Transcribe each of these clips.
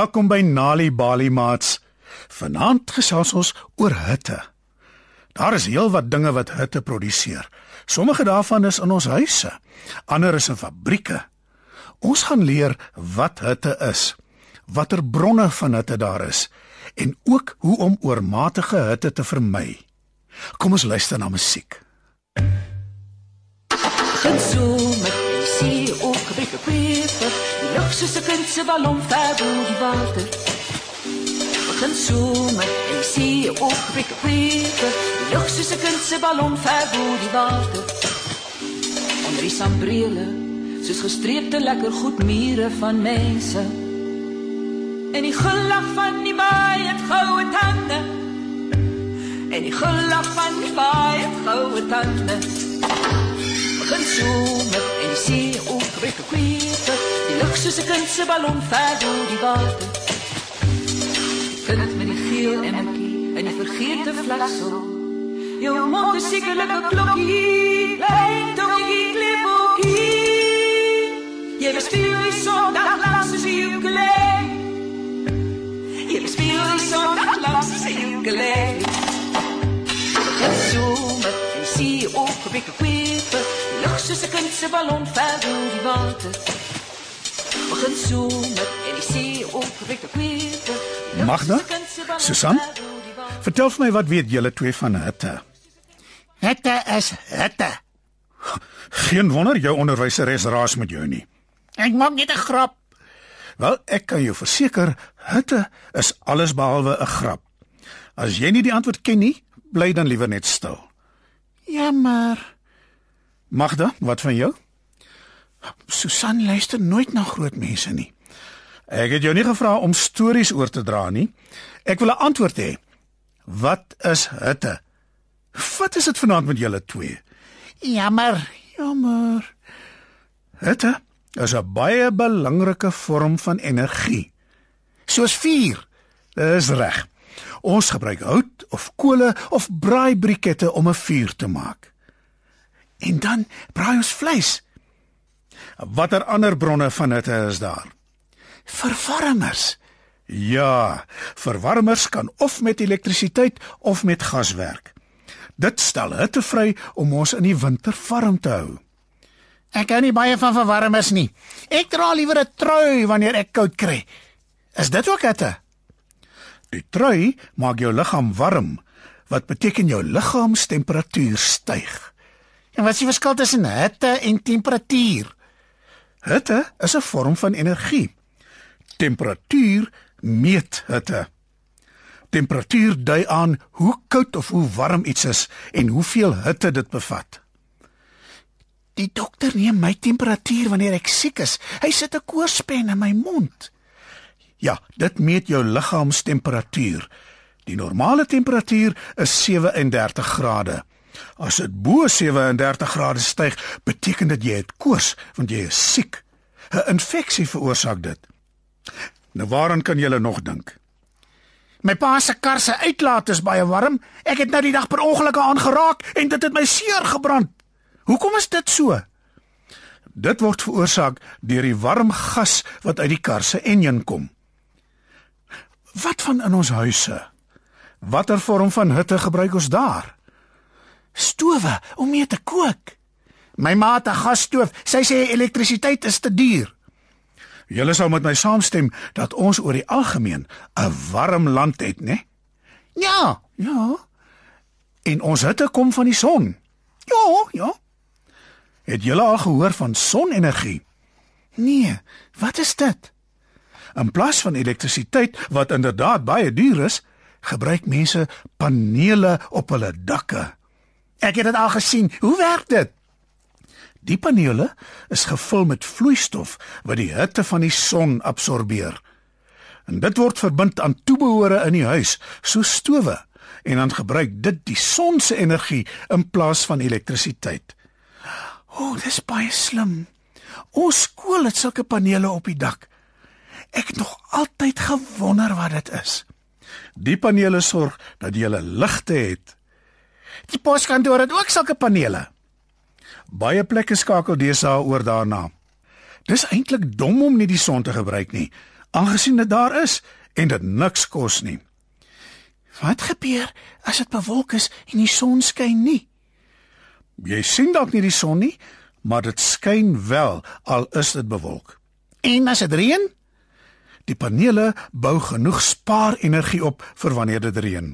Welkom by Nali Bali Mats. Vanaand gesels ons oor hitte. Daar is heelwat dinge wat hitte produseer. Sommige daarvan is in ons huise, ander is in fabrieke. Ons gaan leer wat hitte is, watter bronne van hitte daar is en ook hoe om oormatige hitte te vermy. Kom ons luister na musiek. Gaan so met die ook gebruik op peper. Die lucht soos 'n kind se ballon ver bo die water. We gaan so met die see ook gebruik op peper. Die lucht soos 'n kind se ballon ver bo die water. Onder die sambrele, soos gestreepte lekker goed mure van mense. En die gelag van die baai het goue tande. En die gelag van die baai het goue tande. Begin somer en die see ook breek kweter. Die lug soos 'n kind se ballon ver deur die water. Die kind met die geel emmertjie en die vergeete flaksel. Jou mond is sekerlik 'n klokkie. Klein donkie klippokie. Jy bespeel die sondag langs soos 'n ukulele. Jy bespeel die sondag langs soos 'n ukulele. Begin somer en die see 'n kind se ballon ver deur die water. Begin somer en die see ook breek kweter. Magda? Susan? Vertel vir my wat weet julle twee van hitte? Hitte is hitte. Geen wonder jou onderwyseres raas met jou nie. Ek maak net 'n grap. Wel, ek kan jou verseker, hitte is alles behalwe 'n grap. As jy nie die antwoord ken nie, bly dan liewer net stil. Jammer. Magda, wat van jou? Susan luister nooit na groot mense nie. Ek het jou nie gevra om stories oor te dra nie. Ek wil 'n antwoord hê. Wat is hitte? Wat is dit vanaand met julle twee? Jammer, jammer. Hitte is 'n baie belangrike vorm van energie. Soos vuur. Dis reg. Ons gebruik hout of kole of braaibrikette om 'n vuur te maak. En dan braai ons vleis. Watter ander bronne van hitte is daar? Verwarmers. Ja, verwarmers kan of met elektrisiteit of met gas werk. Dit stel hitte vry om ons in die winter warm te hou. Ek hou nie baie van verwarmers nie. Ek dra liewer 'n trui wanneer ek koud kry. Is dit ook hitte? Die trui maak jou liggaam warm, wat beteken jou liggaamstemperatuur styg. En wat is die verskil tussen hitte en temperatuur? Hitte is 'n vorm van energie. Temperatuur meet hitte. Temperatuur dui aan hoe koud of hoe warm iets is en hoeveel hitte dit bevat. Die dokter neem my temperatuur wanneer ek siek is. Hy sit 'n koorspen in my mond. Ja, dit meet jou liggaamstemperatuur. Die normale temperatuur is 37 grade. As dit bo 37 grade styg, beteken dit jy het koors want jy is siek. 'n Infeksie veroorsaak dit. Nou waaraan kan jy nog dink? My pa se kar se uitlaat is baie warm. Ek het nou die dag per ongeluk aangeraak en dit het my seer gebrand. Hoekom is dit so? Dit word veroorsaak deur die warm gas wat uit die kar se enjin kom. Wat van in ons huise? Watter vorm van hitte gebruik ons daar? Stowe om mee te kook. My ma het 'n gasstoof. Sy sê elektrisiteit is te duur. Julle sal met my saamstem dat ons oor die algemeen 'n warm land het, né? Ja, Ja. En ons hitte kom van die son. ja, ja. Het julle al gehoor van sonenergie? Nee, wat is dit? In plaas van elektrisiteit wat inderdaad baie duur is, gebruik mense panele op hulle dakke. Ek het dit al gesien. Hoe werk dit? Die panele is gevul met vloeistof wat die hitte van die son absorbeer. En dit word verbind aan toebehore in die huis, soos stowe, en dan gebruik dit die son se energie in plaas van elektrisiteit. O, oh, dis baie slim. Ons skool het sulke panele op die dak. Ek het nog altyd gewonder wat dit is. Die panele sorg dat jy 'n ligte het. Die poskantoor het ook sulke panele. Baie plekke skakel deesdae oor daarna. Dis eintlik dom om nie die son te gebruik nie. aangesien dit daar is en dit niks kos nie. Wat gebeur as dit bewolk is en die son skyn nie? Jy sien dalk nie die son nie, maar dit skyn wel al is dit bewolk. En as dit reën? Die panele bou genoeg spaarenergie op vir wanneer dit reën.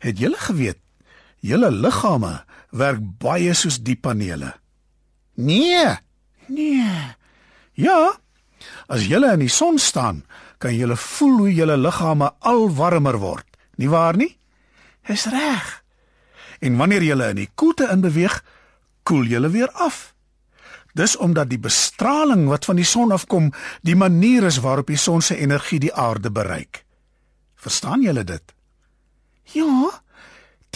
Het julle geweet julle liggame werk baie soos die panele? Nee. Nee. Ja. As julle in die son staan, kan julle voel hoe julle liggame al warmer word. Nie waar nie? Dis reg. En wanneer julle in die koelte in beweeg, koel julle weer af. Dis omdat die bestraling wat van die son afkom, die manier is waarop die son se energie die aarde bereik. Verstaan julle dit? Ja.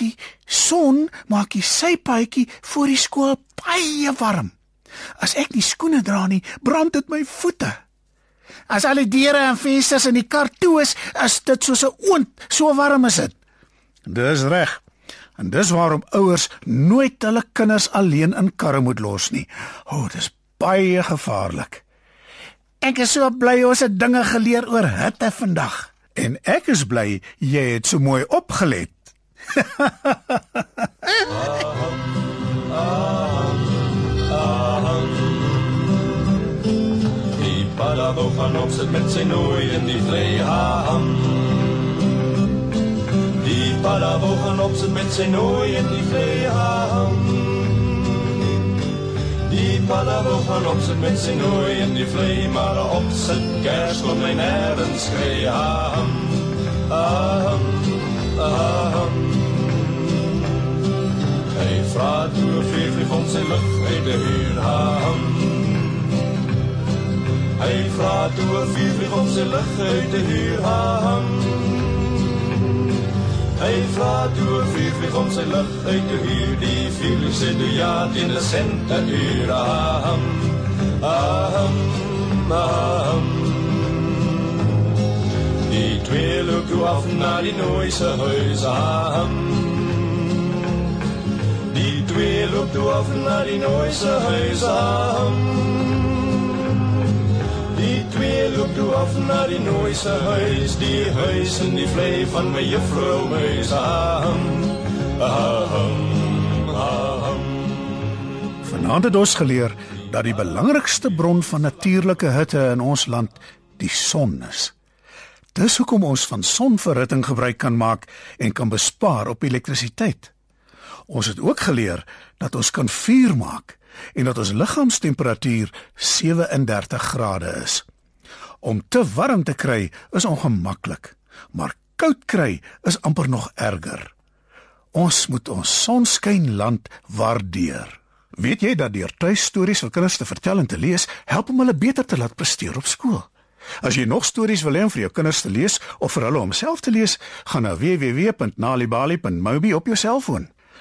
Die son maak die sypaadjie voor die skool baie warm. As ek nie skoene dra nie, brand dit my voete. As al die deure en vensters in die kar toe is, is dit soos 'n oond, so warm is dit. Dis reg. En dis waarom ouers nooit hulle kinders alleen in karre moet los nie. O, oh, dis baie gevaarlik. Ek is so bly ons het dinge geleer oor hitte vandag. En ek is bly jy het so mooi opgelet. Die padda gaan op sit met sy nooi in die vlei ham. Die padda gaan op sit met sy nooi in die vlei ham. Die padda gaan op sit met sy nooi in die vlei maar op sit kers kom my nêrens kry ham. Ham. Ham. Hy vra toe vir vir van sy lig uit die huur ham. Hy vra toe vir vir van sy lig uit die huur ham. Hy vra toe vir vir van sy lig uit die huur die Felix sê die ja in die sente huur ham. Ham. Ham. Die twee loop toe af na die nooise huis ham. Twee loop af na die nooise huis ham. Die twee loop af na die nooise huis, die huis in die vlei van my juffrou huis ham. Ham. Ham. Vanaand het ons geleer dat die belangrikste bron van natuurlike hitte in ons land die son is. Dis hoekom ons van sonverhitting gebruik kan maak en kan bespaar op elektrisiteit. Ons het ook geleer dat ons kan vuur maak en dat ons liggaamstemperatuur 37 grade is. Om te warm te kry is ongemaklik, maar koud kry is amper nog erger. Ons moet ons sonskynland waardeer. Weet jy dat deur tuistories vir kinders te vertel en te lees, help om hulle beter te laat presteer op skool? As jy nog stories wil hê om vir jou kinders te lees of vir hulle om self te lees, gaan na www.nalibali.mobi op jou selfoon.